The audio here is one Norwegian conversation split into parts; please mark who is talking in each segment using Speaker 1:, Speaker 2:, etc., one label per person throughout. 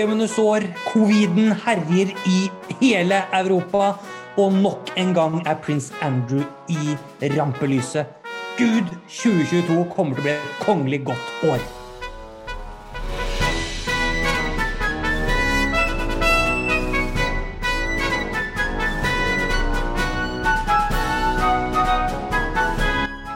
Speaker 1: jubileumens år. Coviden herjer i hele Europa. Og nok en gang er prins Andrew i rampelyset. Gud, 2022 kommer til å bli et kongelig godt år.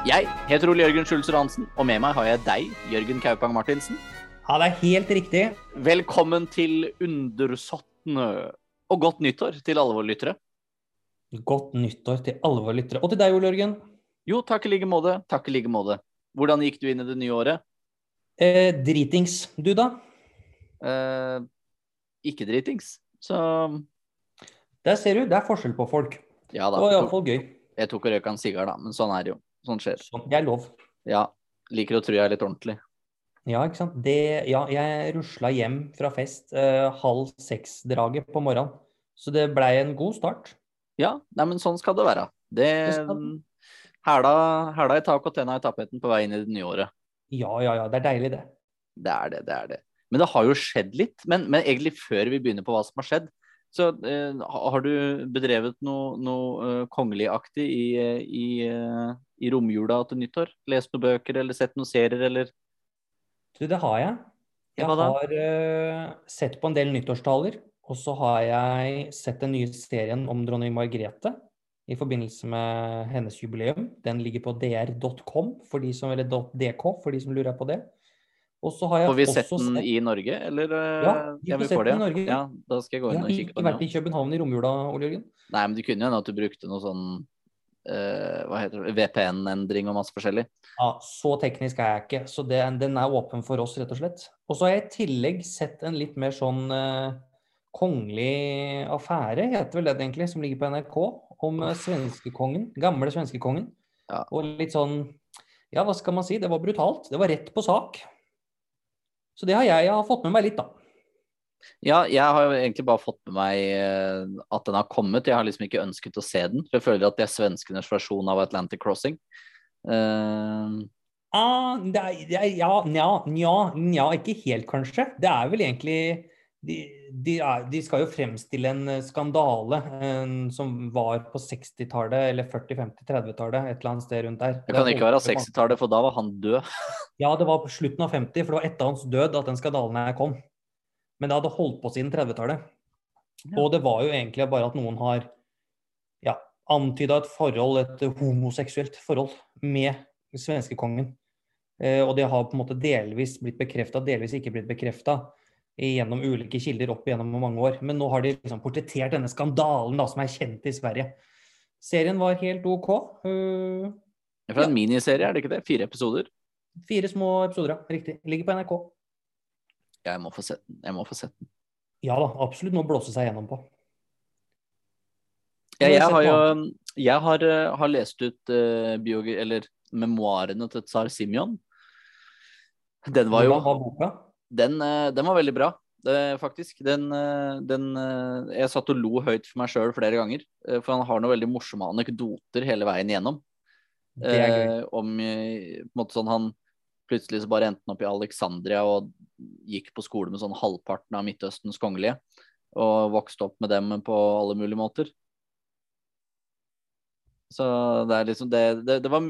Speaker 2: Jeg heter Ole Jørgen Schulzer Hansen, og med meg har jeg deg, Jørgen Kaupang Martinsen.
Speaker 1: Ja, det er helt riktig.
Speaker 2: Velkommen til Undersottene, og godt nyttår til alle våre lyttere.
Speaker 1: Godt nyttår til alle våre lyttere. Og til deg, Ole Jørgen.
Speaker 2: Jo, takk i like måte. Takk i like måte. Hvordan gikk du inn i det nye året?
Speaker 1: Eh, dritings. Du, da?
Speaker 2: Eh, ikke dritings. Så
Speaker 1: Der ser du, det er forskjell på folk.
Speaker 2: ja da.
Speaker 1: Det var iallfall gøy.
Speaker 2: jeg tok og røyka en sigar, da, men sånn er det jo. Sånn skjer.
Speaker 1: Sånn, det er lov.
Speaker 2: Ja. Liker å tro jeg er litt ordentlig.
Speaker 1: Ja, ikke sant. Det, ja, jeg rusla hjem fra fest eh, halv seks-draget på morgenen. Så det blei en god start.
Speaker 2: Ja, nei, men sånn skal det være. Det hæla i tak og tenna i tapeten på vei inn i det nye året.
Speaker 1: Ja, ja, ja. Det er deilig, det.
Speaker 2: Det er det, det er det. Men det har jo skjedd litt. Men, men egentlig før vi begynner på hva som har skjedd, så eh, har du bedrevet noe, noe uh, kongeligaktig i, eh, i, uh, i romjula til nyttår? Lest noen bøker eller sett noen serier eller
Speaker 1: Du, det har jeg. Jeg har uh, sett på en del nyttårstaler. Og så har jeg sett den nye serien om dronning Margrethe i forbindelse med hennes jubileum. Den ligger på dr.com, for de som, eller .dk, for de som lurer på det. Og så har jeg
Speaker 2: Får vi sett den i Norge, eller? eh,
Speaker 1: Ja, vi får sett den i Norge.
Speaker 2: Ja, da skal jeg gå inn og kikke
Speaker 1: ikke
Speaker 2: på
Speaker 1: vært i København i romjula, Ole Jørgen.
Speaker 2: Nei, men det kunne jo hende at du brukte noe sånn VPN-endring og masse forskjellig.
Speaker 1: Ja, så teknisk er jeg ikke, så det, den er åpen for oss, rett og slett. Og så har jeg i tillegg sett en litt mer sånn uh, kongelig affære, heter vel det egentlig, som ligger på NRK, om eh, svenskekongen, gamle svenskekongen.
Speaker 2: Ja.
Speaker 1: Og litt sånn, ja, hva skal man si, det var brutalt. Det var rett på sak. Så det har jeg, jeg har fått med meg litt, da.
Speaker 2: Ja, jeg har jo egentlig bare fått med meg eh, at den har kommet. Jeg har liksom ikke ønsket å se den. For jeg føler at det er svenskenes versjon av Atlantic Crossing. Uh...
Speaker 1: Ah, er, ja, nja, nja, nja, ikke helt kanskje. Det er vel egentlig de, de, er, de skal jo fremstille en eh, skandale en, som var på 60-tallet, eller 40-, 50-, 30-tallet, et eller annet sted rundt der.
Speaker 2: det kan ikke være 60-tallet, for da var han død.
Speaker 1: Ja, det var på slutten av 50, for det var etter hans død at den skandalen her kom. Men det hadde holdt på siden 30-tallet.
Speaker 2: Ja.
Speaker 1: Og det var jo egentlig bare at noen har ja, antyda et forhold, et homoseksuelt forhold, med svenskekongen. Eh, og det har på en måte delvis blitt bekrefta, delvis ikke blitt bekrefta gjennom ulike kilder opp igjennom mange år. Men nå har de liksom portrettert denne skandalen da, som er kjent i Sverige. Serien var helt OK. Uh,
Speaker 2: Det er fra en miniserie, er det ikke det? Fire episoder.
Speaker 1: fire små episoder, ja. Riktig. Ligger på NRK.
Speaker 2: Jeg må få sett den. Jeg må få sett den.
Speaker 1: Ja da, absolutt noe å blåse seg gjennom på.
Speaker 2: Ja, jeg har jo jeg har, eh, har lest ut uh, biogi eller memoarene til tsar Simeon. Den var jo? Den, uh, den var veldig bra, det, faktisk. Den, eh, den eh, Jeg satt og lo høyt for meg sjøl flere ganger. eh, For han har noen veldig morsomme anekdoter hele veien igjennom.
Speaker 1: Det er gøy.
Speaker 2: Eh, om eh, på en måte sånn han plutselig så bare endte han opp i Alexandria og gikk på skole med sånn halvparten av Midtøstens kongelige. Og vokste opp med dem på alle mulige måter. Så det er liksom det, det, det var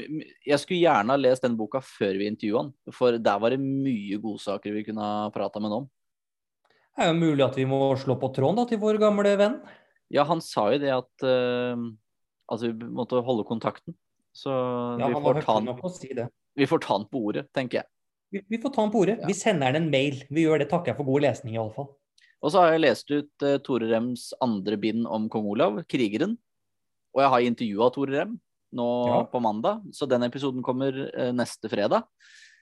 Speaker 2: Jeg skulle gjerne ha lest den boka før vi intervjua han, for der var det mye godsaker vi kunne ha prata med han om.
Speaker 1: Det er jo mulig at vi må slå på tråden da, til vår gamle venn.
Speaker 2: Ja, han sa jo det at uh, Altså, vi måtte holde kontakten. Så
Speaker 1: Ja,
Speaker 2: vi, får ta han,
Speaker 1: si det.
Speaker 2: Vi får ta han på ordet, tenker jeg.
Speaker 1: Vi, vi får ta han på ordet.
Speaker 2: Ja.
Speaker 1: Vi sender han en mail. Vi gjør det, takker jeg for god lesning i alle fall.
Speaker 2: Og så har jeg lest ut uh, Tore Rems andre bind om kong Olav, 'Krigeren'. Og jeg har intervjua Tore Rem nå
Speaker 1: Ja.
Speaker 2: på mandag, så den episoden kommer uh, neste fredag.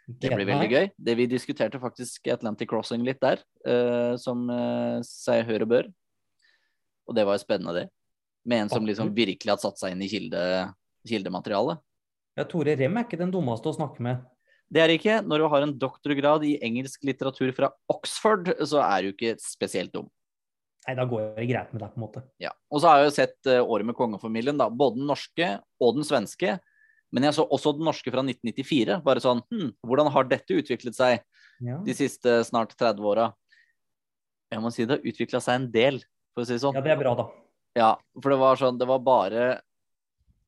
Speaker 2: Det blir veldig gøy. Det Vi diskuterte faktisk Atlantic Crossing litt der, uh, som seg hør og bør. Og det var jo spennende, det. Med en som liksom virkelig hadde satt seg inn i kilde, kildematerialet.
Speaker 1: Ja, Tore Rem er ikke den dummeste å snakke med.
Speaker 2: Det er ikke. Når du har en doktorgrad i engelsk litteratur fra Oxford, så er du ikke spesielt dum.
Speaker 1: Nei, da går det greit med deg, på en måte.
Speaker 2: Ja. Og så har jeg jo sett eh, Året med kongefamilien, da. Både den norske og den svenske. Men jeg så også den norske fra 1994. Bare sånn hm, Hvordan har dette utviklet seg
Speaker 1: Ja.
Speaker 2: de siste snart 30 åra? Jeg må si det har utvikla seg en del, for å si det sånn.
Speaker 1: Ja, det er bra, da.
Speaker 2: Ja, for det var sånn Det var bare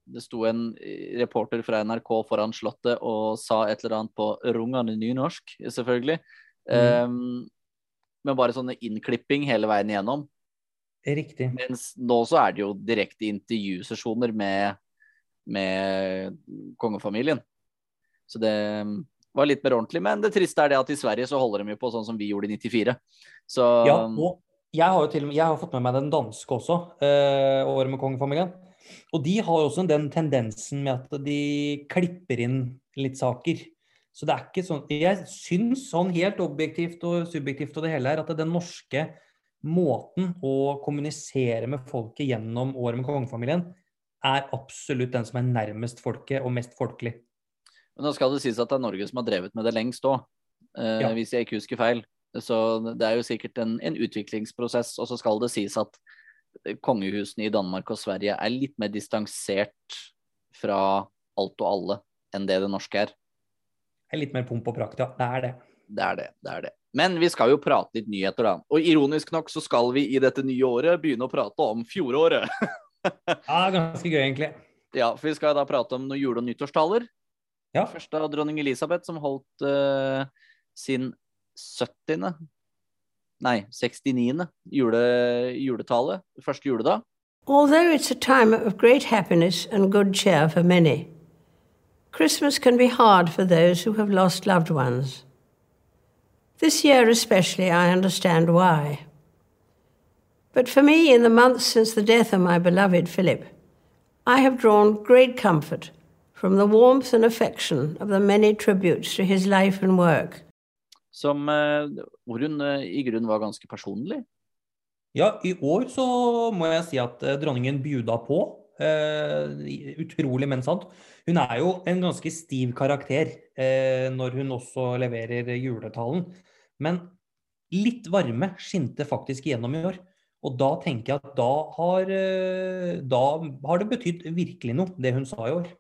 Speaker 2: Det sto en eh, reporter fra NRK foran Slottet og sa et eller annet på rungende nynorsk, selvfølgelig.
Speaker 1: Mm.
Speaker 2: Um, men bare sånne innklipping hele veien igjennom.
Speaker 1: Riktig.
Speaker 2: Mens nå så er det jo direkte intervjusesjoner med, med kongefamilien. Så det um, var litt mer ordentlig. Men det triste er det at i Sverige så holder de jo på sånn som vi gjorde i 94. Så
Speaker 1: Ja, og jeg har jo til og med, jeg har fått med meg den danske også, eh, året med kongefamilien. Og de har jo også den tendensen med at de klipper inn litt saker. Så det er ikke sånn Jeg syns sånn helt objektivt og subjektivt og det hele her, at den norske måten å kommunisere med folket gjennom året med kongefamilien, er absolutt den som er nærmest folket og mest folkelig.
Speaker 2: Men nå skal det sies at det er Norge som har drevet med det lengst òg, eh,
Speaker 1: Ja.
Speaker 2: hvis jeg ikke husker feil. Så det er jo sikkert en, en utviklingsprosess. Og så skal det sies at kongehusene i Danmark og Sverige er litt mer distansert fra alt og alle enn det det norske er.
Speaker 1: Det er litt mer pomp og prakt, ja. Det er det.
Speaker 2: Det er det. det er det. Men vi skal jo prate litt nyheter, da. Og ironisk nok så skal vi i dette nye året begynne å prate om fjoråret.
Speaker 1: Ja, ganske gøy, egentlig.
Speaker 2: Ja, for vi skal da prate om noen jule- og nyttårstaler.
Speaker 1: Ja.
Speaker 2: Først av dronning Elisabeth, som holdt uh, sin 70. Nei, 69. Jule, juletale. Første juledag.
Speaker 3: Although it's a time of great happiness and good cheer for many, Christmas can be hard for those who have lost loved ones. This year especially, I understand why. But for me, in the months since the death of my beloved Philip, I have drawn great comfort from the warmth and affection of the many tributes to his life and work.
Speaker 2: Som, eh, hvor hun eh, i grunnen var ganske personlig.
Speaker 1: Ja, i år så må jeg si at eh, dronningen bjuda på. Uh, utrolig, men sant. Hun er jo en ganske stiv karakter uh, når hun også leverer juletalen. Men litt varme skinte faktisk igjennom i år. Og da tenker jeg at da har, uh, da har det betydd virkelig noe, det hun sa i år.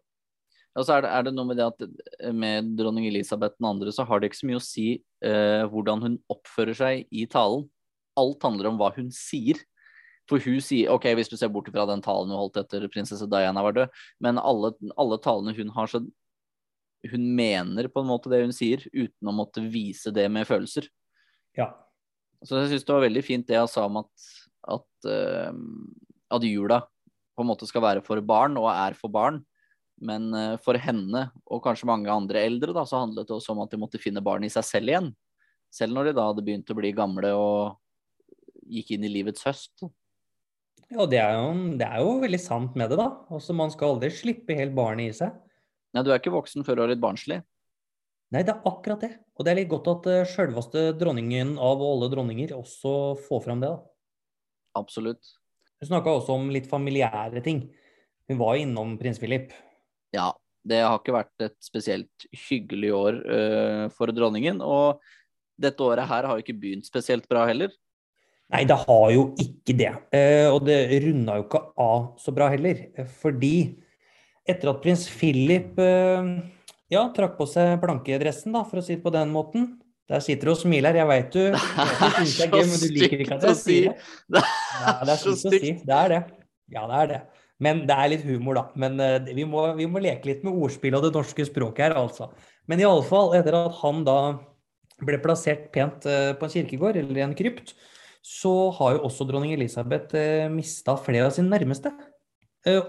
Speaker 2: Ja, så er det, er det noe med det at med dronning Elisabeth den andre, så har det ikke så mye å si eh, hvordan hun oppfører seg i talen. Alt handler om hva hun sier. For hun sier, ok, hvis du ser bort fra den talen hun holdt etter prinsesse Diana var død, men alle, alle talene hun har, så hun mener på en måte det hun sier, uten å måtte vise det med følelser.
Speaker 1: Ja.
Speaker 2: Så jeg syns det var veldig fint det jeg sa om at, at, uh, at jula på en måte skal være for barn, og er for barn. Men eh, for henne, og kanskje mange andre eldre, da, så handlet det også om at de måtte finne barn i seg selv igjen. Selv når de da hadde begynt å bli gamle og gikk inn i livets høst.
Speaker 1: Ja, det er, jo, det er jo veldig sant med det, da. Også man skal aldri slippe helt barnet i seg.
Speaker 2: Nei, du er ikke voksen før du er litt barnslig.
Speaker 1: Nei, det er akkurat det. Og det er litt godt at uh, sjølveste dronningen av alle dronninger også får fram det, da.
Speaker 2: Absolutt.
Speaker 1: Hun snakka også om litt familiære ting. Hun var innom prins Philip.
Speaker 2: Ja. Det har ikke vært et spesielt hyggelig år uh, for dronningen. Og dette året her har jo ikke begynt spesielt bra heller.
Speaker 1: Nei, det har jo ikke det. Uh, og det runda jo ikke av så bra heller. Fordi etter at prins Philip uh, ja, trakk på seg plankedressen, da, for å si det på den måten Der sitter du og smiler, jeg veit du.
Speaker 2: Det
Speaker 1: er jeg
Speaker 2: stygt å si.
Speaker 1: det er
Speaker 2: så
Speaker 1: stygt å si. Det er det. Ja, det er det. Men det er litt humor, da. Men eh, vi, må, vi må leke litt med ordspill og det norske språket her, altså. Men iallfall, etter at han da ble plassert pent eh, på en kirkegård, eller i en krypt, så har jo også dronning Elisabeth eh, mista flere av sine nærmeste.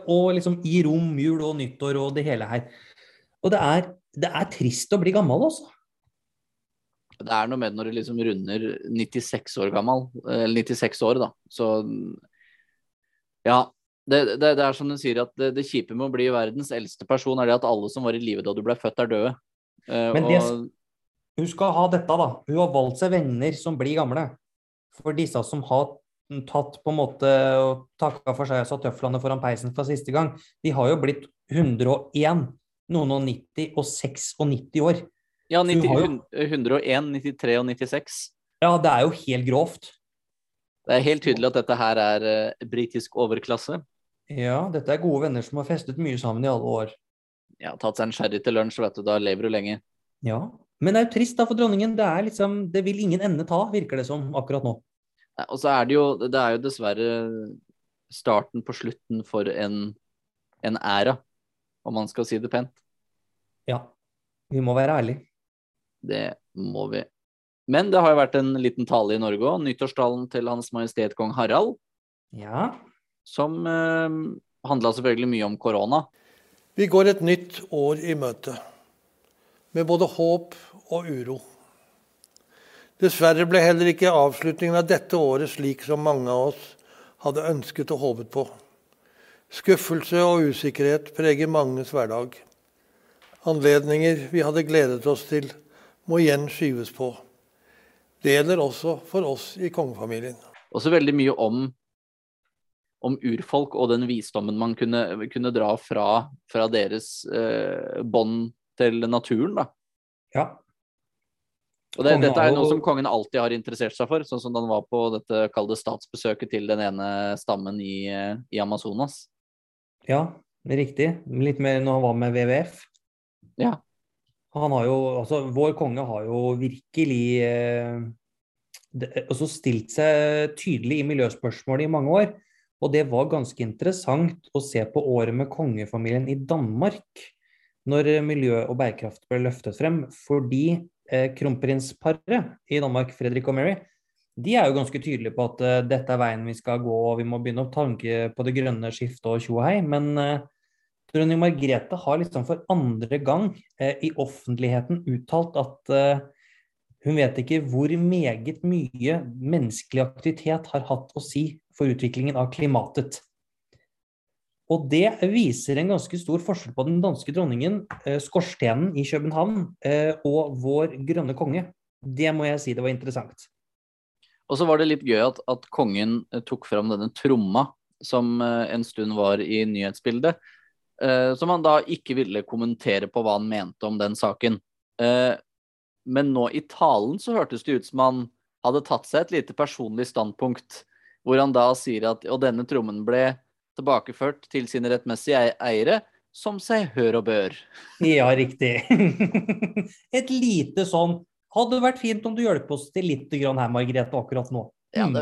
Speaker 1: Og liksom i rom, jul og nyttår og det hele her. Og det er, det er trist å bli gammel, altså.
Speaker 2: Det er noe med når du liksom runder 96 år gammel, eller 96 år, da. Så ja. Det, det, det er som du sier, at det, det kjipe med å bli verdens eldste person, er det at alle som var i live da du ble født, er døde. Uh,
Speaker 1: Men
Speaker 2: og,
Speaker 1: Hun skal ha dette, da. Hun har valgt seg venner som blir gamle. For disse som har tatt på en måte og takka for seg og satt tøflene foran peisen for siste gang, de har jo blitt 101, noen og 90 og 96 år.
Speaker 2: ja, 90,
Speaker 1: har jo-
Speaker 2: 101, 93 og 96.
Speaker 1: Ja, det er jo helt grovt.
Speaker 2: Det er helt tydelig at dette her er uh, britisk overklasse.
Speaker 1: Ja, dette er gode venner som har festet mye sammen i alle år.
Speaker 2: Ja, tatt seg en sherry til lunsj, vet du, da lever du lenge.
Speaker 1: Ja. Men det er jo trist da for dronningen. Det er liksom Det vil ingen ende ta, virker det som akkurat nå.
Speaker 2: Og så er det jo Det er jo dessverre starten på slutten for en, en æra, om man skal si det pent.
Speaker 1: Ja. Vi må være ærlige.
Speaker 2: Det må vi. Men det har jo vært en liten tale i Norge òg. Nyttårstalen til Hans Majestet Kong Harald.
Speaker 1: Ja.
Speaker 2: Som eh, handla selvfølgelig mye om korona.
Speaker 4: Vi går et nytt år i møte, med både håp og uro. Dessverre ble heller ikke avslutningen av dette året slik som mange av oss hadde ønsket og håpet på. Skuffelse og usikkerhet preger manges hverdag. Anledninger vi hadde gledet oss til, må igjen skyves på. Det gjelder også for oss i kongefamilien.
Speaker 2: Også veldig mye om, om urfolk og den visdommen man kunne, kunne dra fra, fra deres eh, bånd til naturen. da.
Speaker 1: ja.
Speaker 2: Og det, Dette er noe som kongen alltid har interessert seg for, sånn som da han var på dette kalde statsbesøket til den ene stammen i, i Amazonas.
Speaker 1: Ja, riktig. Litt mer når han var med WWF.
Speaker 2: Ja.
Speaker 1: Han har jo, altså Vår konge har jo virkelig eh, det, også stilt seg tydelig i miljøspørsmålet i mange år. Og det var ganske interessant å se på året med kongefamilien i Danmark når miljø og bærekraft ble løftet frem. Fordi eh, kronprinsparet i Danmark, Fredrik og Mary, de er jo ganske tydelige på at eh, dette er veien vi skal gå, og vi må begynne å tanke på det grønne skiftet og tjo og hei. Men eh, dronning Margrethe har liksom for andre gang eh, i offentligheten uttalt at eh, hun vet ikke hvor meget mye menneskelig aktivitet har hatt å si for utviklingen av klimatet. Og det viser en ganske stor forskjell på den danske dronningen, eh, skorstenen i København, eh, og vår grønne konge. Det må jeg si det var interessant.
Speaker 2: Og så var det litt gøy at, at kongen eh, tok fram denne tromma som en stund var i nyhetsbildet. som han da ikke ville kommentere på hva han mente om den saken. Men nå i talen så hørtes det ut som han hadde tatt seg et lite personlig standpunkt, hvor han da sier at og denne trommen ble tilbakeført til sine rettmessige ei- eiere, som seg hør og bør.
Speaker 1: Ja, riktig. Et lite sånn Hadde vært fint om du hjelper oss til litt grann her, Margrethe, akkurat nå.
Speaker 2: Ja,
Speaker 1: Mm.
Speaker 2: det,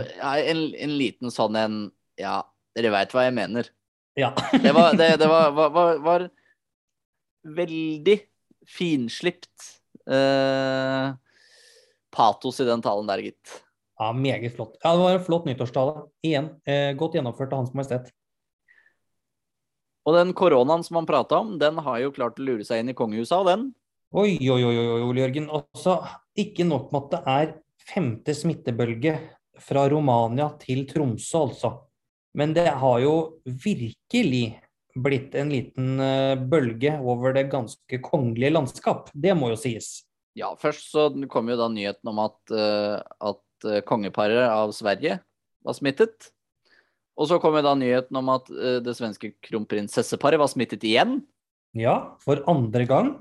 Speaker 2: en, en liten sånn en Ja, dere veit hva jeg mener.
Speaker 1: Ja.
Speaker 2: Det var, det, det var, var, var, var veldig finslipt eh, patos i den talen der, gitt.
Speaker 1: Ja, meget flott. Ja, det var en flott nyttårstale. Igjen, eh, godt gjennomført av Hans Majestet.
Speaker 2: Og den koronaen som han prata om, den har jo klart å lure seg inn i kongehuset av den.
Speaker 1: Oi, oi, oi, oi, Ole Jørgen. Også ikke nok med at det er femte smittebølge fra Romania til Tromsø, altså. Men det har jo virkelig blitt en liten eh, bølge over det ganske kongelige landskap. Det må jo sies.
Speaker 2: Ja, først så kom jo da nyheten om at, eh, at eh, kongeparet av Sverige var smittet. Og så kom jo da nyheten om at eh, det svenske kronprinsesseparet var smittet igjen.
Speaker 1: Ja, for andre gang.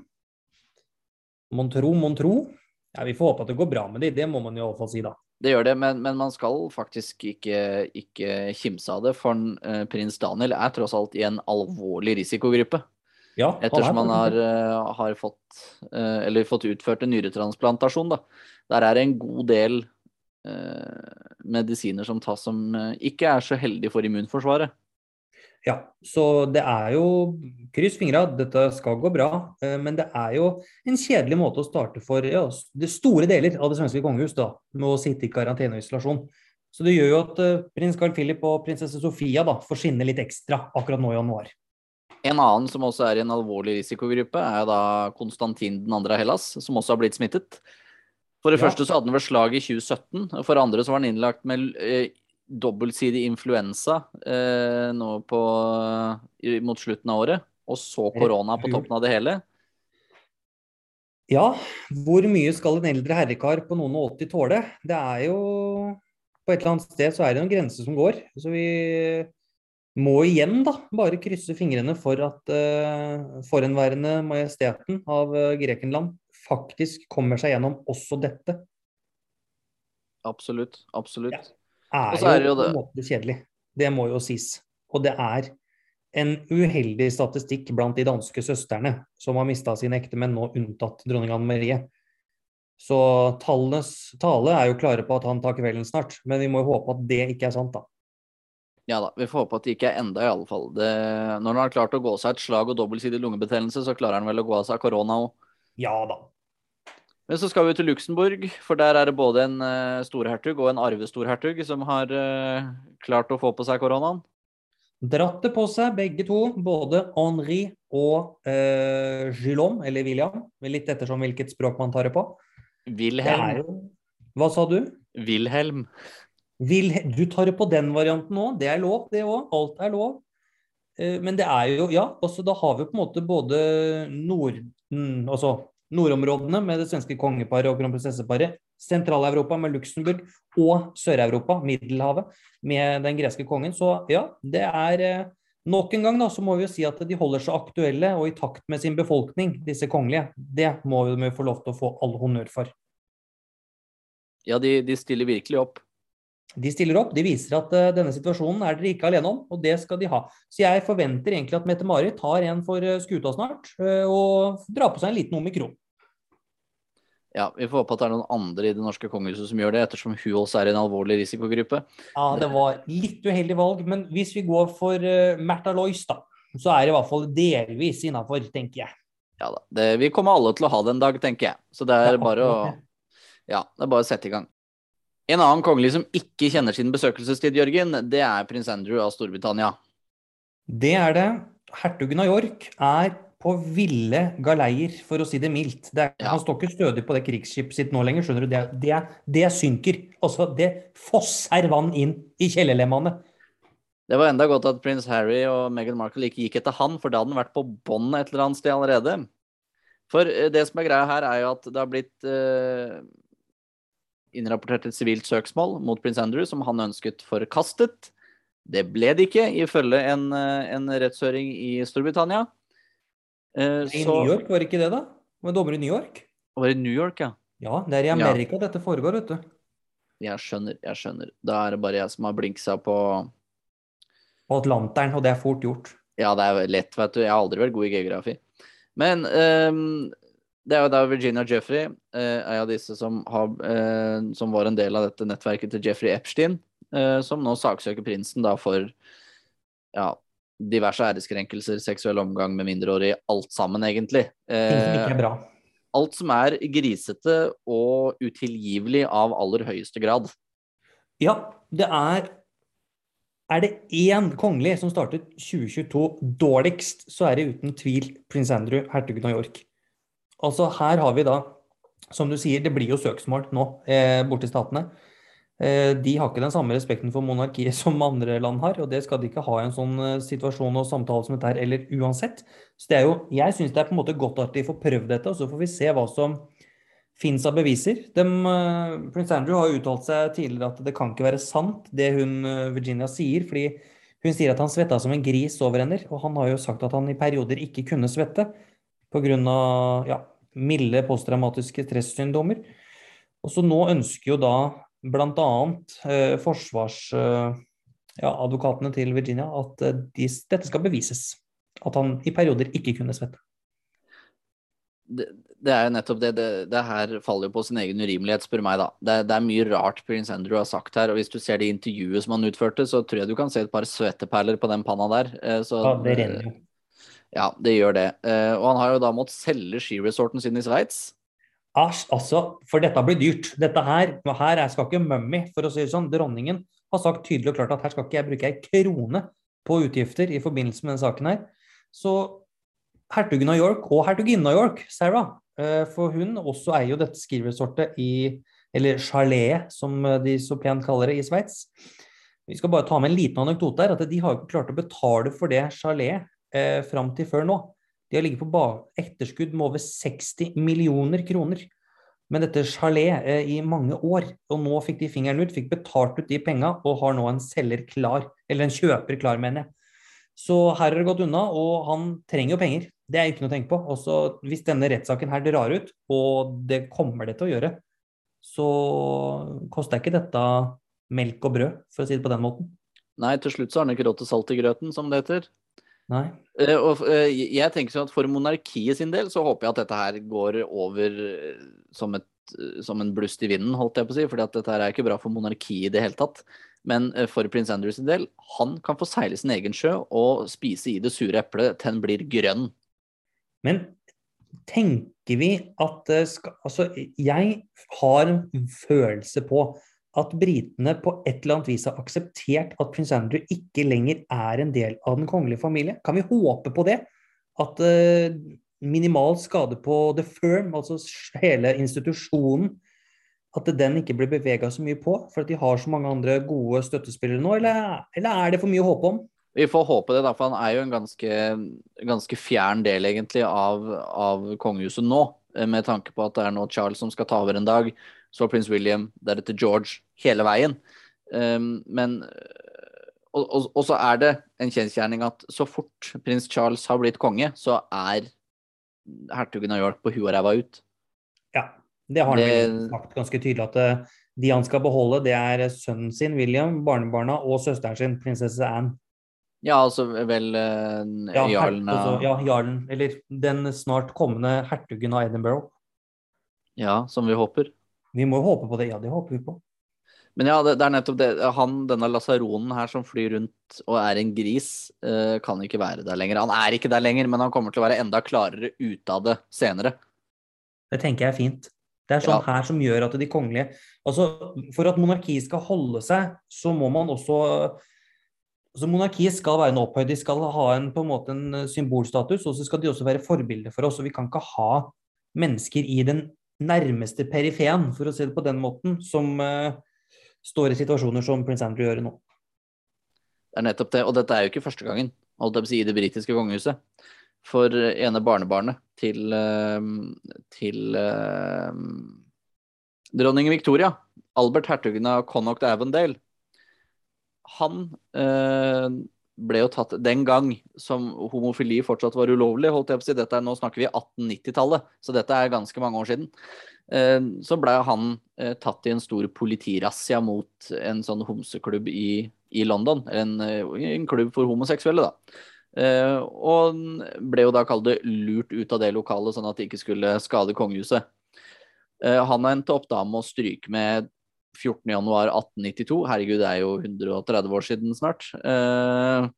Speaker 1: Mon tro, mon tro. Ja, vi får håpe at det går bra med de, det må man i alle fall si, da.
Speaker 2: Det gjør det, men, men man skal faktisk ikke, ikke kimse av det. For eh, prins Daniel er tross alt i en alvorlig risikogruppe.
Speaker 1: Ja, er
Speaker 2: Ettersom han har, har fått, eller fått utført en nyretransplantasjon. Da. Der er det en god del medisiner som tas som eh, ikke er så heldige for immunforsvaret.
Speaker 1: Ja, så det er jo kryss fingra, dette skal gå bra. eh, Men det er jo en kjedelig måte å starte for ja, det store deler av det svenske kongehus da, med å sitte i karantene og isolasjon. Så det gjør jo at eh, prins Carl Philip og prinsesse Sofia da, får skinne litt ekstra akkurat nå i januar.
Speaker 2: En annen som også er i en alvorlig risikogruppe, er da Konstantin 2. av Hellas, som også har blitt smittet. For det
Speaker 1: Ja.
Speaker 2: første så hadde han vel slag i 2017, og for det andre så var han innlagt med eh, dobbeltsidig influensa eh, nå på, mot slutten av året. Og så korona på toppen av det hele.
Speaker 1: Ja, hvor mye skal en eldre herrekar på noen og 80 tåle? Det er jo På et eller annet sted så er det noen grenser som går. Så vi må igjen da bare krysse fingrene for at uh, forhenværende majesteten av eh, Grekenland faktisk kommer seg gjennom også dette.
Speaker 2: Absolutt. Absolutt.
Speaker 1: Ja. Er
Speaker 2: er det
Speaker 1: jo
Speaker 2: det.
Speaker 1: på en måte kjedelig. Det må jo sies. Og det er en uheldig statistikk blant de danske søstrene som har mista sine ektemenn, nå unntatt dronning Anne Marie. Så tallenes tale er jo klare på at han tar kvelden snart, men vi må jo håpe at det ikke er sant, da.
Speaker 2: Ja da, vi får håpe at det ikke er enda, i alle fall. Det, når han har klart å gå seg et slag og dobbeltsidig lungebetennelse, så klarer han vel å gå av seg korona òg.
Speaker 1: Ja da.
Speaker 2: Men så skal vi til Luxembourg, for der er det både en uh, storhertug og en arvestorhertug som har uh, klart å få på seg koronaen.
Speaker 1: Dratt det på seg, begge to. Både Henri og uh, Guillaume, eller William. Litt ettersom hvilket språk man tar det på.
Speaker 2: Wilhelm.
Speaker 1: Det. Hva sa du?
Speaker 2: Wilhelm.
Speaker 1: Vil, du tar det på den varianten òg. Det er lov, det òg. Alt er lov. Eh, men det er jo Ja, også da har vi på en måte både nord, altså nordområdene med det svenske kongeparet og kronprinsesseparet, Sentral-Europa med Luxembourg og Sør-Europa, Middelhavet, med den greske kongen. Så ja, det er eh, Nok en gang da, så må vi jo si at de holder seg aktuelle og i takt med sin befolkning, disse kongelige. Det må vi få lov til å få all honnør for.
Speaker 2: Ja, de, de stiller virkelig opp.
Speaker 1: De stiller opp. De viser at uh, denne situasjonen er dere ikke alene om, og det skal de ha. Så jeg forventer egentlig at Mette-Marit tar en for uh, skuta snart, uh, og drar på seg en liten omikron.
Speaker 2: Ja, vi får håpe at det er noen andre i det norske kongehuset som gjør det, ettersom hun også er i en alvorlig risikogruppe.
Speaker 1: Ja, det var litt uheldig valg, men hvis vi går for uh, Märtha Lois, da, så er det i hvert fall delvis innafor, tenker jeg.
Speaker 2: Ja da. Det, vi kommer alle til å ha det en dag, tenker jeg. Så det er bare å Ja, det er bare å sette i gang. En annen kongelig som ikke kjenner sin besøkelsestid, Jørgen, det er prins Andrew av Storbritannia.
Speaker 1: Det er det. Hertugen av York er på ville galeier, for å si det mildt. Det er,
Speaker 2: Ja.
Speaker 1: Han står ikke stødig på det krigsskipet sitt nå lenger, skjønner du. Det, det, det synker. Altså, det fosser vann inn i kjellerlemmene.
Speaker 2: Det var enda godt at prins Harry og Meghan Markle ikke gikk etter han, for da hadde han vært på bånn et eller annet sted allerede. For eh, det som er greia her, er jo at det har blitt eh, innrapportert et sivilt søksmål mot prins Andrew som han ønsket forkastet. Det ble det ikke, ifølge en, eh, en rettshøring i Storbritannia. Eh,
Speaker 1: I
Speaker 2: så
Speaker 1: New York, var det ikke det, da? Med dommer i New York?
Speaker 2: Var i New York, ja?
Speaker 1: Ja, det er i
Speaker 2: Ja.
Speaker 1: Amerika dette foregår, vet du.
Speaker 2: Jeg skjønner, jeg skjønner. Da er det bare jeg som har blinksa på
Speaker 1: På Atlanteren, og det er fort gjort.
Speaker 2: Ja, det er lett, vet du. Jeg har aldri vært god i geografi. Men ehm, det er jo da Virginia Jeffrey, eh, en av disse som, har, eh, som var en del av dette nettverket til Jeffrey Epstein, eh, som nå saksøker prinsen da for ja, diverse æreskrenkelser, seksuell omgang med mindreårige, alt sammen, egentlig. Eh,
Speaker 1: er
Speaker 2: alt som er grisete og utilgivelig av aller høyeste grad.
Speaker 1: Ja, det er Er det én kongelig som startet 2022 dårligst, så er det uten tvil prins Andrew, hertugen av York. Altså her har vi da, som du sier, det blir jo søksmål nå eh, borte i statene. Eh, de har ikke den samme respekten for monarkiet som andre land har, og det skal de ikke ha i en sånn eh, situasjon og samtale som dette her, eller uansett. Så det er jo, jeg syns det er på en måte godt at de får prøvd dette, og så får vi se hva som fins av beviser. De, eh, Prins Andrew har uttalt seg tidligere at det kan ikke være sant, det hun eh, Virginia sier. fordi hun sier at han svetta som en gris over henne, og han har jo sagt at han i perioder ikke kunne svette pga. Ja, milde posttraumatiske stressyndromer. Og så nå ønsker jo da bl.a. Eh, forsvarsadvokatene ja, til Virginia at eh, de, dette skal bevises. At han i perioder ikke kunne svette.
Speaker 2: det, det er jo nettopp det, det. Det her faller jo på sin egen urimelighet, spør meg, da. Det, det er mye rart prins Andrew har sagt her, og hvis du ser det intervjuet som han utførte, så tror jeg du kan se et par svetteperler på den panna der. Eh, Så,
Speaker 1: Ja, det renner jo.
Speaker 2: Ja, det gjør det. Eh, Og han har jo da måttet selge skiresorten sin i Sveits.
Speaker 1: Æsj, altså, for dette blir dyrt. Dette her, her er, skal ikke mummy, for å si det sånn. Dronningen har sagt tydelig og klart at her skal ikke jeg bruke ei krone på utgifter i forbindelse med denne saken her. Så hertugen av York og hertuginnen av York, Sarah, eh, for hun også eier jo dette skiresortet i Eller chaletet, som de så pent kaller det i Sveits. Vi skal bare ta med en liten anekdote her, at de har jo ikke klart å betale for det chaletet eh, fram til før nå. De har ligget på etterskudd med over 60 millioner kroner med dette chalet eh, i mange år. Og nå fikk de fingeren ut, fikk betalt ut de penga og har nå en selger klar. Eller en kjøper klar, mener jeg. Så her har det gått unna, og han trenger jo penger. Det er ikke noe å tenke på. Også hvis denne rettssaken her drar ut, og det kommer det til å gjøre, så koster ikke dette melk og brød, for å si det på den måten.
Speaker 2: Nei, til slutt så har han ikke råd til salt i grøten, som det heter.
Speaker 1: Nei.
Speaker 2: Eh, Og eh, jeg tenker sånn at for monarkiet sin del så håper jeg at dette her går over eh, som et som en blust i vinden, holdt jeg på å si. fordi at dette her er ikke bra for monarkiet i det hele tatt. Men for prins Andrews sin del, han kan få seile sin egen sjø og spise i det sure eplet til den blir grønn.
Speaker 1: Men tenker vi at skal Altså, jeg har en følelse på at britene på et eller annet vis har akseptert at prins Andrew ikke lenger er en del av den kongelige familie. Kan vi håpe på det? At uh, minimal skade på the firm, altså hele institusjonen, at den ikke blir bevega så mye på, for at de har så mange andre gode støttespillere nå, eller, eller er det for mye å håpe om?
Speaker 2: Vi får håpe det, for han er jo en ganske, ganske fjern del egentlig av, av kongehuset nå. Eh, med tanke på at det er nå Charles som skal ta over en dag, så prins William, deretter George, hele veien. Um, men og, og, og, så er det en kjensgjerning at så fort prins Charles har blitt konge, så er hertugen av York på huet og ræva ut.
Speaker 1: Ja, det har han det... sagt ganske tydelig at uh, de han skal beholde, det er sønnen sin William, barnebarna og søsteren sin, prinsesse Anne.
Speaker 2: Ja, altså vel uh,
Speaker 1: ja, jarlen av Ja, jarlen. Eller den snart kommende hertugen av Edinburgh.
Speaker 2: Ja, som vi håper.
Speaker 1: Vi må jo håpe på det. Ja, det håper vi på.
Speaker 2: Men ja, det, det, er nettopp det. Han, denne lasaronen her som flyr rundt og er en gris, uh, kan ikke være der lenger. Han er ikke der lenger, men han kommer til å være enda klarere ute av det senere.
Speaker 1: Det tenker jeg er fint. Det er sånn ja. her som gjør at de kongelige Altså, for at monarkiet skal holde seg, så må man også altså Monarkiet skal være en opphøyd, de skal ha en, på en måte en eh, symbolstatus, og så skal de også være forbilder for oss. og Vi kan ikke ha mennesker i den nærmeste perifeen, for å si det på den måten, som uh, står i situasjoner som prins Andrew gjør nå.
Speaker 2: Det er nettopp det, og dette er jo ikke første gangen holdt jeg på å si, i det britiske kongehuset. For ene barnebarnet til, uh, til uh, dronning Victoria, Albert hertugen av Connaught Avondale, han eh, ble jo tatt den gang som homofili fortsatt var ulovlig. holdt jeg på å si. Dette er, nå snakker vi 1890-tallet, så dette er ganske mange år siden. Eh, så ble han eh, tatt i en stor politirassia mot en sånn homseklubb i, i London. En, en, klubb for homoseksuelle, da. Eh, og ble jo da kalt det lurt ut av det lokalet, sånn at det ikke skulle skade kongehuset. Eh, han endte opp da med å stryke med 14.1.1892. Herregud, det er jo 130 år siden snart. Eh,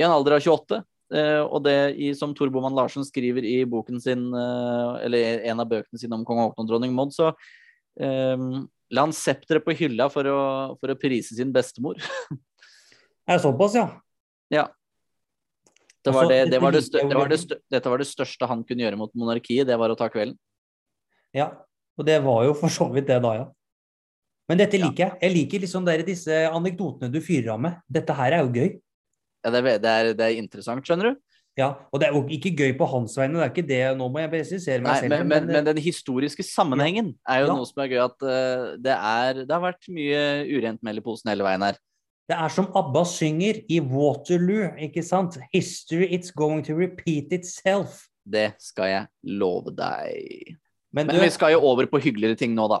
Speaker 2: I en alder av 28. Uh, eh, og det i, som Tor Boman Larsen skriver i boken sin, eh, eller en av bøkene sine om kong Haakon og dronning Maud, så la han septeret på hylla for å, for å prise sin bestemor.
Speaker 1: er det såpass, ja?
Speaker 2: Ja. Det var altså, det, det var det største, var det dette var det største han kunne gjøre mot monarkiet, det var å ta kvelden.
Speaker 1: Ja, og det var jo for så vidt det da, ja. Men dette liker jeg. Jeg liker liksom der, disse anekdotene du fyrer av med. Dette her er jo gøy.
Speaker 2: Ja, det er, det er, det er interessant, skjønner du.
Speaker 1: Ja, og det er jo ikke gøy på hans vegne, det er ikke det. Nå må jeg presisere meg
Speaker 2: Nei,
Speaker 1: selv.
Speaker 2: Men, men, men, den historiske sammenhengen er jo ja. noe som er gøy. At uh, det, er, det har vært mye urent mel i posen hele veien her.
Speaker 1: Det er som ABBA synger i Waterloo, ikke sant? History it's going to repeat itself.
Speaker 2: Det skal jeg love deg. Men, men du, vi skal jo over på hyggeligere ting nå, da.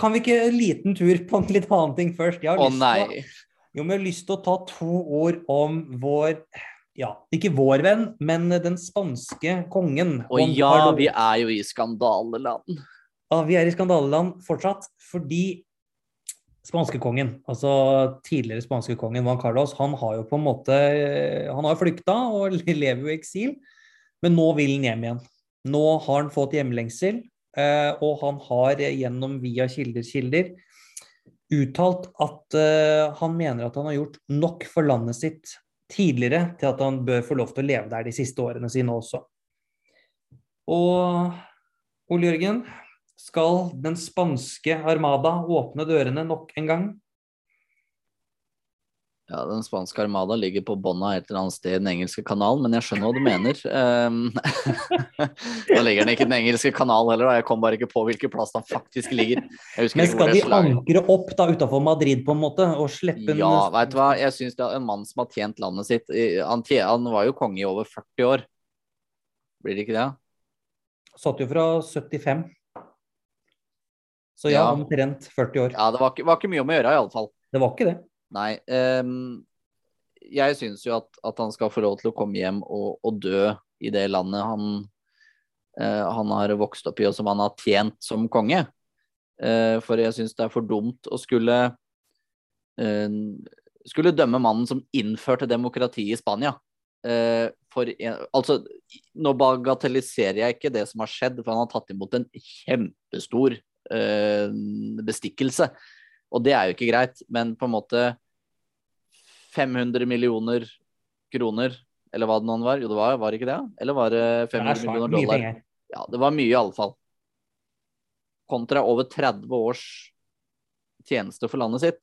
Speaker 1: Kan vi ikke en liten tur på en litt annen ting først?
Speaker 2: Å nei.
Speaker 1: jo, men jeg har lyst til å ta to ord om vår ja, ikke vår venn, men den spanske kongen.
Speaker 2: Å ja, vi er jo i skandaleland.
Speaker 1: Ja, vi er i skandaleland fortsatt, fordi spanskekongen, altså tidligere spanskekongen Juan Carlos, han har jo på en måte Han har flykta og lever jo i eksil, men nå vil han hjem igjen. Nå har han fått hjemlengsel. Eh, og han har gjennom via kilder kilder uttalt at eh, han mener at han har gjort nok for landet sitt tidligere til at han bør få lov til å leve der de siste årene sine også. Og Ole Jørgen, skal den spanske armada åpne dørene nok en gang?
Speaker 2: Ja, Den spanske armada ligger på bånda et eller annet sted i den engelske kanalen, men jeg skjønner hva du mener. Um, ligger den ikke i den engelske kanalen heller, og jeg kom bare ikke på hvilken plass den faktisk ligger.
Speaker 1: men skal de ankre opp da utafor Madrid på en måte, og slippe
Speaker 2: Ja, veit du hva, jeg syns det er en mann som har tjent landet sitt Han, han var jo konge i over 40 år. Blir det ikke det?
Speaker 1: Satt jo fra 75. Så ja, ja. omtrent 40 år.
Speaker 2: Ja, det var ikke, var ikke mye om å gjøre, iallfall.
Speaker 1: Det var ikke det.
Speaker 2: Nei. Um, jeg syns jo at, at, han skal få lov til å komme hjem og, og, dø i det landet han uh, han har vokst opp i, og som han har tjent som konge. Uh, for jeg syns det er for dumt å skulle uh, skulle dømme mannen som innførte demokrati i Spania. For en, altså, nå bagatelliserer jeg ikke det som har skjedd, for han har tatt imot en kjempestor bestikkelse. Og det er jo ikke greit, men på en måte 500 millioner kroner, eller hva det nå var, jo det var, var ikke det? Eller var det 500
Speaker 1: Det er
Speaker 2: millioner dollar? Ja, det var mye i alle fall. Kontra over 30 års tjeneste for landet sitt.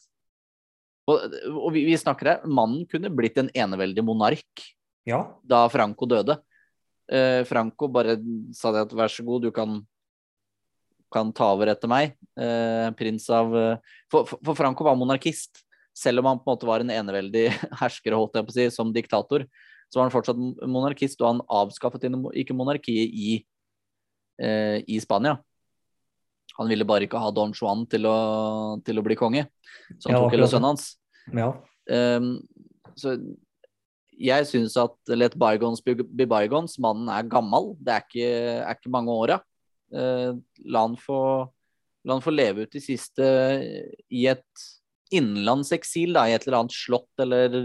Speaker 2: Og, og vi, vi snakker her, mannen kunne blitt en eneveldig monark
Speaker 1: Ja.
Speaker 2: da Franco døde. Eh, Franco bare sa det at vær så god, du kan, kan ta over etter meg. Eh, prins av eh, for for Franco var monarkist. Selv om han på en måte var en eneveldig hersker, holdt jeg på å si, som diktator, så var han fortsatt monarkist, og han avskaffet ikke monarkiet i, eh, i Spania. Han ville bare ikke ha Don Juan til å, til å bli konge, så han
Speaker 1: Ja,
Speaker 2: tok hele sønnen hans.
Speaker 1: ja.
Speaker 2: Um, så jeg syns at let bygons be bygons. Mannen er gammel. Det er ikke, er ikke mange åra. Uh, la, la han få leve ut de siste i et innenlandseksil, da, i et eller annet slott eller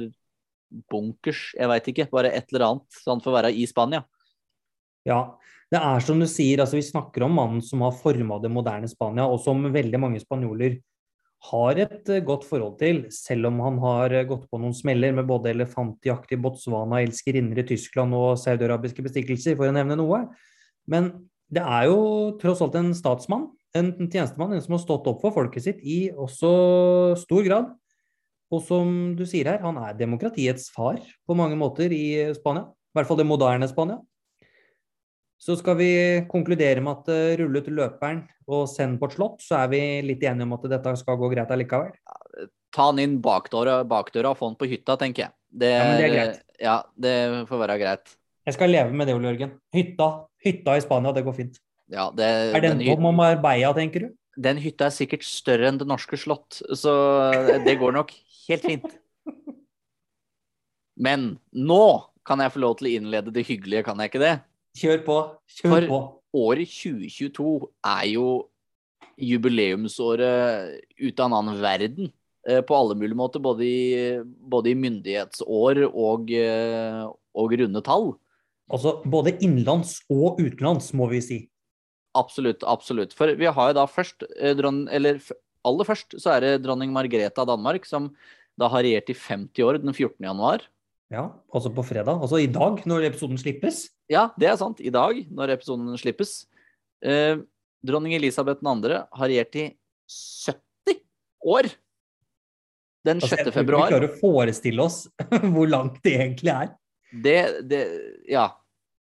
Speaker 2: bunkers, jeg veit ikke. Bare et eller annet. Så han får være i Spania.
Speaker 1: Ja, det er som du sier, altså vi snakker om mannen som har forma det moderne Spania, og som veldig mange spanjoler har et eh, godt forhold til, selv om han har eh, gått på noen smeller med både elefantjakt i Botswana, elskerinner i Tyskland og saudiarabiske bestikkelser, for å nevne noe. Men det er jo tross alt en statsmann, en tjenestemann, en som har stått opp for folket sitt i også stor grad. Og som du sier her, han er demokratiets far på mange måter i Spania. I hvert fall det moderne Spania. Så skal vi konkludere med at uh, rulle ut løperen og send på et slott, så er vi litt enige om at dette skal gå greit allikevel.
Speaker 2: Ta han inn bakdøra, bakdøra og få han på hytta, tenker jeg. Det,
Speaker 1: Ja, men det er greit.
Speaker 2: Ja, det får være greit.
Speaker 1: Jeg skal leve med det, Ole Jørgen. Hytta, hytta i Spania, det går fint.
Speaker 2: Ja, det,
Speaker 1: Er den
Speaker 2: hy-
Speaker 1: på Marbella, tenker du?
Speaker 2: Den hytta er sikkert større enn det norske slott, så det går nok helt fint. Men nå kan jeg få lov til å innlede det hyggelige, kan jeg ikke det?
Speaker 1: Kjør på. Kjør
Speaker 2: For-
Speaker 1: på.
Speaker 2: Året 2022 er jo jubileumsåret ut av en annen verden. eh, På alle mulige måter, både i, både i myndighetsår og, eh, og runde tall.
Speaker 1: Altså både innenlands og utenlands, må vi si.
Speaker 2: Absolutt, absolutt. For vi har jo da først eh, dron, Eller aller først så er det dronning Margrethe av Danmark, som da har regjert i 50 år den 14. januar.
Speaker 1: Ja, altså på fredag. Altså i dag, når episoden slippes.
Speaker 2: Ja, det er sant. I dag, når episoden slippes. Eh, dronning Elisabeth 2. har regjert i 70 år. Den 6.
Speaker 1: Altså,
Speaker 2: februar.
Speaker 1: Vi klarer å forestille oss hvor langt det egentlig er.
Speaker 2: Det, det Ja.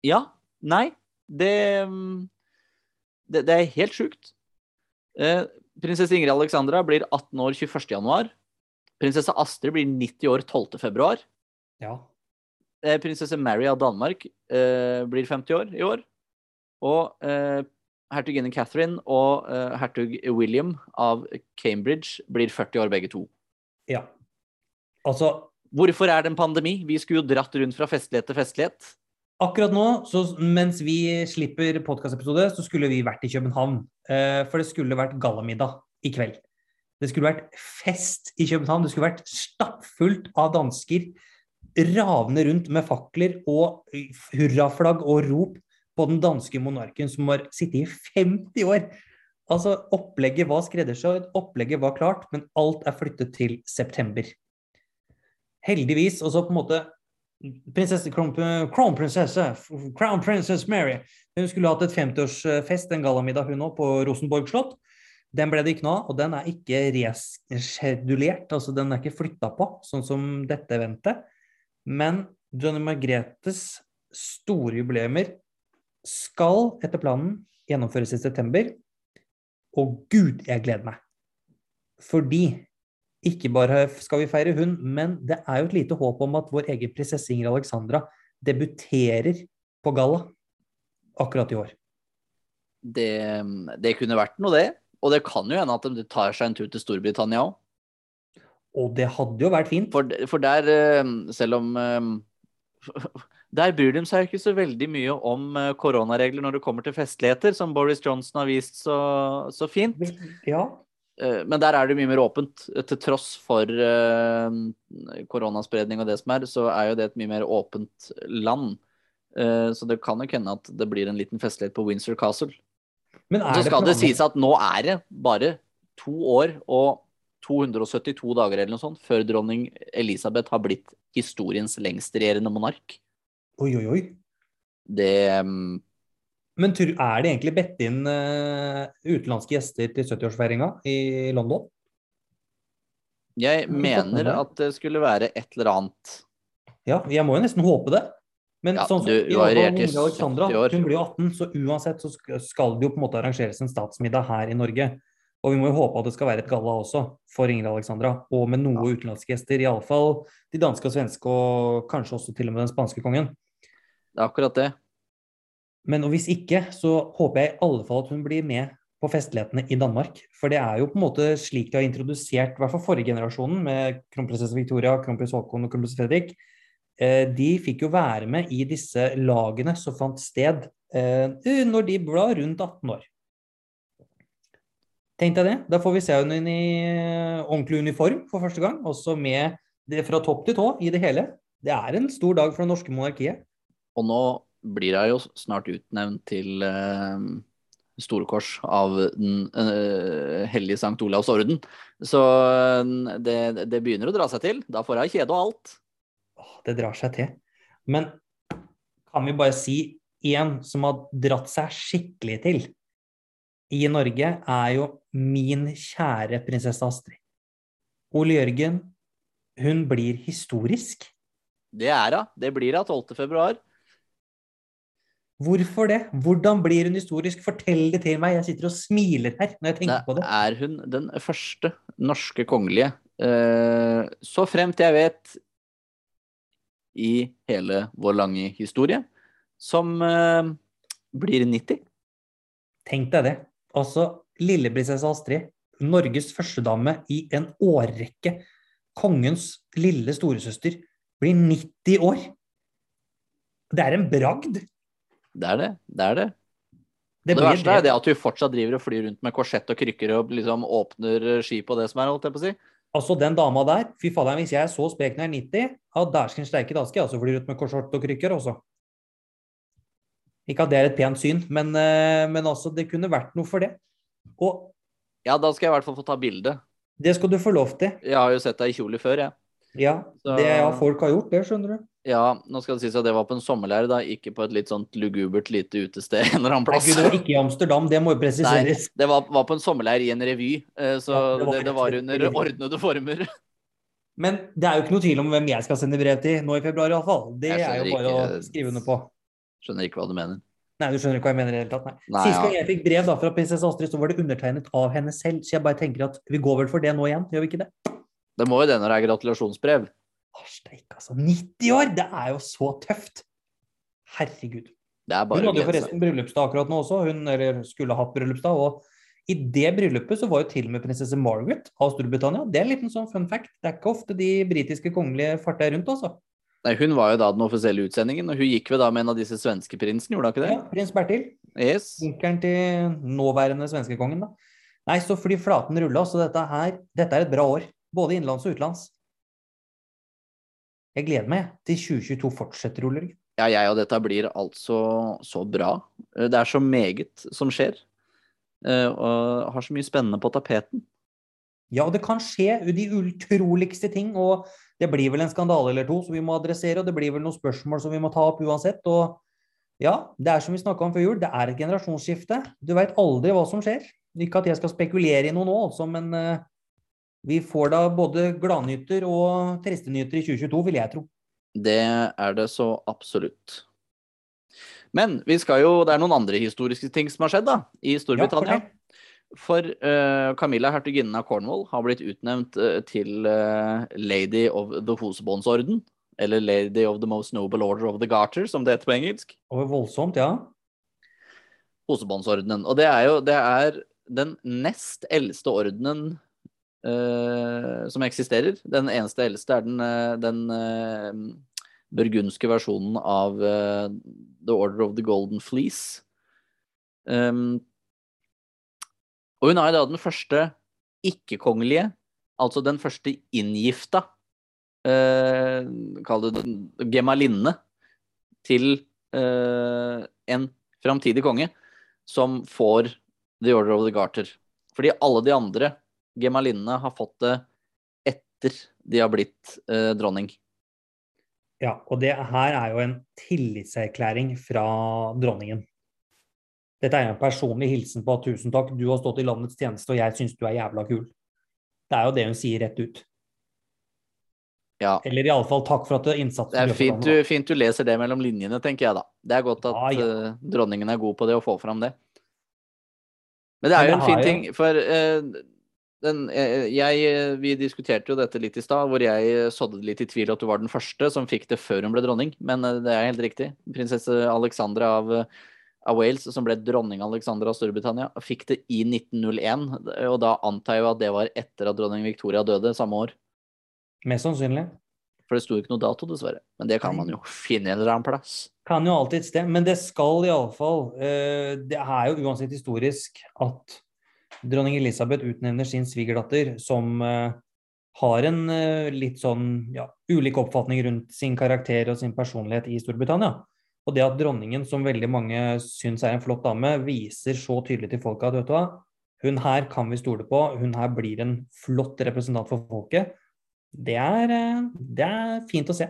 Speaker 2: Ja. Nei. Det mm, Det, det er helt sjukt. Eh, prinsesse Ingrid Alexandra blir 18 år 21. januar. Prinsesse Astrid blir 90 år 12. februar.
Speaker 1: Ja.
Speaker 2: Eh, prinsesse Mary av Danmark eh, blir 50 år i år. Og eh, hertuginne Catherine og eh, hertug William av Cambridge blir 40 år begge to.
Speaker 1: ja. Altså,
Speaker 2: Hvorfor er det en pandemi? Vi skulle jo dratt rundt fra festlighet til festlighet.
Speaker 1: Akkurat nå, så mens vi slipper podkastepisode, så skulle vi vært i København. Eh, for det skulle vært gallamiddag i kveld. Det skulle vært fest i København. Det skulle vært stappfullt av dansker ravende rundt med fakler og hurraflagg og rop på den danske monarken som har sittet i 50 år. Altså, opplegget var skreddersydd, opplegget var klart, men alt er flyttet til september. Heldigvis, og så på en måte prinsesse, crown, prinsesse crown princess Mary, hun skulle hatt et 50-årsfest, en gallamiddag hun òg, på Rosenborg slott. Den ble det ikke noe av, og den er ikke reskedulert, altså den er ikke flytta på, sånn som dette eventet. Men Johnny Margretes store jubileumer skal etter planen gjennomføres i september. Og gud, jeg gleder meg! Fordi ikke bare skal vi feire hun, men det er jo et lite håp om at vår egen prinsesse Ingrid Alexandra debuterer på galla akkurat i år.
Speaker 2: Det, det kunne vært noe, det. Og det kan jo hende at de tar seg en tur til Storbritannia òg.
Speaker 1: Og det hadde jo vært fint.
Speaker 2: For, for der, eh, selv om eh, Der bryr de seg ikke så veldig mye om eh, koronaregler når det kommer til festligheter, som Boris Johnson har vist så, så fint.
Speaker 1: Ja.
Speaker 2: Eh, Men der er det mye mer åpent. Til tross for eh, koronaspredning og det som er, så er jo det et mye mer åpent land. Eh, så det kan nok hende at det blir en liten festlighet på Windsor Castle.
Speaker 1: Men
Speaker 2: Så
Speaker 1: det
Speaker 2: skal det
Speaker 1: planer-
Speaker 2: sies at nå er det bare to år og 272 dager eller noe sånt før dronning Elisabeth har blitt historiens lengstregjerende monark.
Speaker 1: Oi, oi, oi.
Speaker 2: Det mm,
Speaker 1: Men er det egentlig bedt inn eh, utenlandske gjester til 70-årsfeiringa i London?
Speaker 2: Jeg mener at det skulle være et eller annet
Speaker 1: Ja, jeg må jo nesten håpe det. Men
Speaker 2: Ja,
Speaker 1: sånn som
Speaker 2: du- du
Speaker 1: Alexandra,
Speaker 2: 70 år.
Speaker 1: hun blir jo 18, så uansett så skal det jo på en måte arrangeres en statsmiddag her i Norge. Og vi må jo håpe at det skal være et galla også for Ingrid Alexandra, og med noe utenlandske gjester. Iallfall de danske og svenske, og kanskje også til og med den spanske kongen.
Speaker 2: Det er akkurat det.
Speaker 1: Men hvis ikke, så håper jeg i alle fall at hun blir med på festlighetene i Danmark. For det er jo på en måte slik de har introdusert, i hvert fall forrige generasjonen, med kronprinsesse Victoria, kronprins Haakon og kronprins Fredrik. Eh, De fikk jo være med i disse lagene som fant sted eh, når de ble rundt 18 år. Tenk deg det. Da får vi se henne i eh, ordentlig uniform for første gang. Også med det fra topp til tå i det hele. Det er en stor dag for det norske monarkiet.
Speaker 2: Og nå blir hun jo snart utnevnt til uh, storkors av Den uh, hellige Sankt Olavs orden. Så eh, det, det begynner å dra seg til. Da får hun kjede og alt.
Speaker 1: Det drar seg til. Men kan vi bare si én som har dratt seg skikkelig til i Norge, er jo min kjære prinsesse Astrid. Ole Jørgen, hun blir historisk.
Speaker 2: Det er hun. Det blir hun 12. februar.
Speaker 1: Hvorfor det? Hvordan blir hun historisk? Fortell det til meg. Jeg sitter og smiler her når jeg tenker på
Speaker 2: Da
Speaker 1: det.
Speaker 2: er hun den første norske kongelige, eh, så fremt jeg vet, i hele vår lange historie, som eh, blir 90.
Speaker 1: Tenk deg det. Altså, lilleprinsesse Astrid, Norges førstedame i en årrekke. Kongens lille storesøster blir 90 år. Det er en bragd.
Speaker 2: Det er det. Det er det.
Speaker 1: Det,
Speaker 2: Det, verste er det at hun fortsatt driver og flyr rundt med korsett og krykker og liksom åpner skip og det som er, holdt jeg på å si.
Speaker 1: Altså, den dama der, fy fader, hvis jeg er så sprek når jeg er 90, ja, dæsken steike, da skal jeg også fly rundt med korsett og krykker også. Ikke at det er et pent syn, men, eh, men altså, det kunne vært noe for det. Og
Speaker 2: Ja, da skal jeg i hvert fall få ta bilde.
Speaker 1: det skal du få lov til.
Speaker 2: Jeg har jo sett deg i kjole før, jeg.
Speaker 1: Ja,
Speaker 2: Så-
Speaker 1: det ja, folk har gjort det, skjønner du.
Speaker 2: Ja, nå skal det sies at det var på en sommerleir, da, ikke på et litt sånt lugubert lite utested en eller annen
Speaker 1: Nei,
Speaker 2: plass.
Speaker 1: Gud, det var ikke i Amsterdam, det må jo
Speaker 2: Nei, det var, var på en sommerleir i en revy, eh, så
Speaker 1: Ja, det var
Speaker 2: det,
Speaker 1: det,
Speaker 2: var under ordnede former.
Speaker 1: Men det er jo ikke noe tvil om hvem jeg skal sende brev til nå i februar, iallfall. Det er jo
Speaker 2: bare
Speaker 1: bare å skrive under på.
Speaker 2: Skjønner ikke hva du mener.
Speaker 1: Nei, du skjønner ikke hva jeg mener i det hele tatt, nei.
Speaker 2: Nei,
Speaker 1: Sist gang
Speaker 2: ja.
Speaker 1: jeg fikk brev da fra prinsesse Astrid, så var det undertegnet av henne selv, så jeg bare tenker at vi går vel for det nå igjen, gjør vi ikke det?
Speaker 2: Det må jo det når det er gratulasjonsbrev.
Speaker 1: Steik, altså. 90 år! Det er jo så tøft. Herregud.
Speaker 2: Det er
Speaker 1: Hun hadde jo forresten bryllupsdag akkurat nå også, hun eller skulle hatt bryllupsdag. Og i det bryllupet så var jo til og med prinsesse Margaret av Storbritannia. Det er en liten sånn fun fact. Det er ikke ofte de britiske kongelige farter rundt, altså.
Speaker 2: Nei, hun var jo da den offisielle utsendingen, og hun gikk vel da med en av disse svenske prinsene, gjorde hun ikke det?
Speaker 1: Ja, prins Bertil.
Speaker 2: Yes.
Speaker 1: Onkelen til nåværende svenskekongen, da. Nei, så fordi flaten rulla, så dette her Dette er et bra år. Både innenlands og utenlands. Jeg gleder meg til 2022 fortsetter, Ole Jørgen.
Speaker 2: Ja, jeg og dette blir altså så bra. Eh, Det er så meget som skjer. eh, Og har så mye spennende på tapeten.
Speaker 1: Ja, og det kan skje de utroligste ting, og det blir vel en skandale eller to som vi må adressere, og det blir vel noen spørsmål som vi må ta opp uansett. Og ja, det er som vi snakka om før jul, det er et generasjonsskifte. Du veit aldri hva som skjer. Ikke at jeg skal spekulere i noe nå, altså, men eh, vi får da både gladnyter og triste nyheter i 2022, vil jeg tro.
Speaker 2: Det er det så absolutt. Men vi skal jo, det er noen andre historiske ting som har skjedd da, i Storbritannia.
Speaker 1: Ja,
Speaker 2: For uh, Camilla, hertuginnen av Cornwall, har blitt utnevnt uh, til uh, Lady of the Hosebåndsorden. Eller Lady of the Most Noble Order of the Garter, som det heter på engelsk.
Speaker 1: Og voldsomt, ja.
Speaker 2: Hosebåndsordenen. Og det er jo det er den nest eldste ordenen eh, som eksisterer. Den eneste eldste er den, eh, den eh, burgundske versjonen av uh, The Order of the Golden Fleece. Um, og hun er da den første ikke-kongelige, altså den første inngifta, uh, kall det gemalinne, til uh, en framtidig konge som får The Order of the Garter. Fordi alle de andre gemalinnene har fått det etter de har blitt eh, dronning.
Speaker 1: Ja, og det her er jo en tillitserklæring fra dronningen. Dette er en personlig hilsen på at tusen takk, du har stått i landets tjeneste, og jeg syns du er jævla kul. Det er jo det hun sier rett ut.
Speaker 2: Ja.
Speaker 1: Eller iallfall takk for at innsatsen
Speaker 2: Det er fint du, fint du, leser det mellom linjene, tenker jeg da. Det er godt at ja, ja. Uh, dronningen er god på det å få fram det. Men det er jo en fin ting, for uh, den, uh, jeg, Vi diskuterte jo dette litt i stad, hvor jeg sådde litt i tvil at du var den første som fikk det før hun ble dronning, men det er helt riktig. Prinsesse Alexandra av, av Wales, som ble dronning Alexandra av Storbritannia, fikk det i 1901. Og da antar jeg jo at det var etter at dronning Victoria døde samme år.
Speaker 1: Mest sannsynlig.
Speaker 2: For det sto ikke noe dato, dessverre. Men det kan man jo finne en eller annen plass.
Speaker 1: Kan jo alltid et sted. Men det skal iallfall Det er jo uansett historisk at dronning Elisabeth utnevner sin svigerdatter, som uh, har en uh, litt sånn ja, ulik oppfatning rundt sin karakter og sin personlighet i Storbritannia. Og det at dronningen, som veldig mange syns er en flott dame, viser så tydelig til folket at vet du hva, hun her kan vi stole på, hun her blir en flott representant for folket det er, eh, det er fint å se.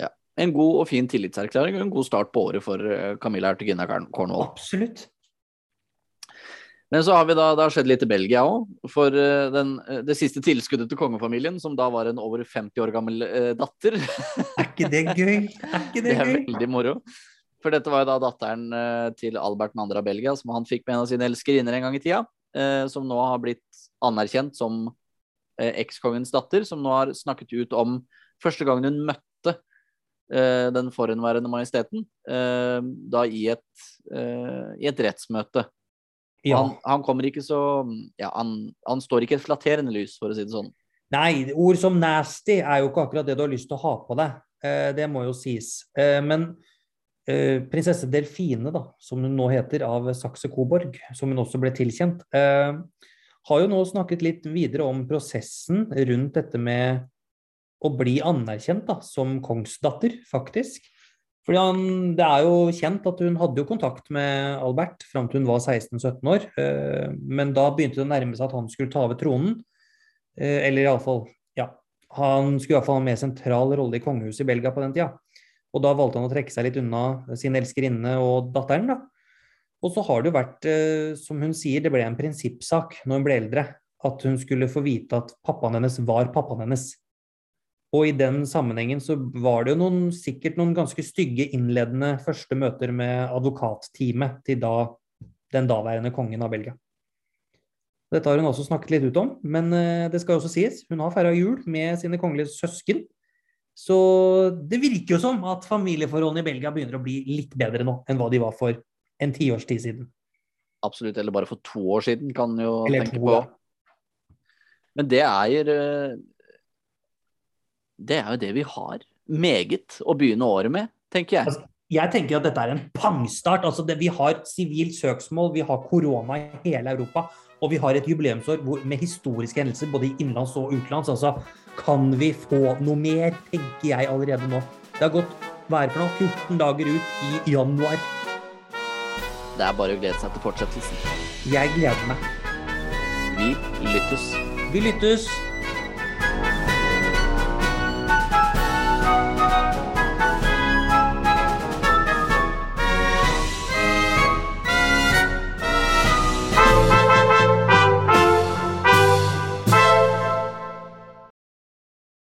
Speaker 2: Ja. En god og fin tillitserklæring og en god start på året for eh, Camilla Ertegina Cornwall.
Speaker 1: Absolutt.
Speaker 2: Men så har vi da, det har skjedd litt i Belgia òg. For eh, den, det siste tilskuddet til kongefamilien, som da var en over 50 år gammel eh, datter
Speaker 1: Er ikke det gøy? Er ikke det,
Speaker 2: det er
Speaker 1: gøy?
Speaker 2: veldig moro. For dette var jo da datteren eh, til Albert 2. av Belgia, som han fikk med en av sine elskerinner en gang i tida. Eh, som nå har blitt anerkjent som Eh, ekskongens datter, som nå har snakket ut om første gangen hun møtte eh, den forhenværende majesteten, eh, da i et, i et rettsmøte. Ja. Han, han, kommer ikke så ja, han, han står ikke et flatterende lys, for å si det sånn.
Speaker 1: Nei, ord som nasty er jo ikke akkurat det du har lyst til å ha på deg. det må jo sies. men prinsesse Delfine, da, som hun nå heter, av Saxe-Coborg, som hun også ble tilkjent, har jo nå snakket litt videre om prosessen rundt dette med å bli anerkjent da, som kongsdatter, faktisk. Fordi han, Det er jo kjent at hun hadde jo kontakt med Albert fram til hun var 16-17 år. Eh, men da begynte det å nærme seg at han skulle ta over tronen. Eh, eller iallfall ja, Han skulle iallfall ha en mer sentral rolle i kongehuset i Belgia på den tida. Og da valgte han å trekke seg litt unna sin elskerinne og datteren. da. Og så har det jo vært, eh, som hun sier, det ble en prinsippsak når hun ble eldre. At hun skulle få vite at pappaen hennes var pappaen hennes. Og i den sammenhengen så var det jo noen, sikkert noen ganske stygge innledende første møter med advokatteamet til da, den daværende kongen av Belgia. Dette har hun også snakket litt ut om, men eh, det skal også sies, hun har feira jul med sine kongelige søsken. Så det virker jo som at familieforholdene i Belgia begynner å bli litt bedre nå enn hva de var for en tiårstid siden.
Speaker 2: Absolutt. Eller bare for to år siden, kan jo eller tenke på. Men det er Det er jo det vi har meget å begynne året med, tenker jeg.
Speaker 1: Altså, jeg tenker at dette er en pangstart. Altså det, vi har sivilt søksmål, vi har korona i hele Europa. Og vi har et jubileumsår hvor, med historiske hendelser både i innenlands og utenlands. Altså, kan vi få noe mer, tenker jeg allerede nå. Det har gått er for noe, 14 dager ut i januar.
Speaker 2: Det er bare å glede seg til fortsettelsen.
Speaker 1: Jeg gleder meg.
Speaker 2: Vi lyttes.
Speaker 1: Vi lyttes.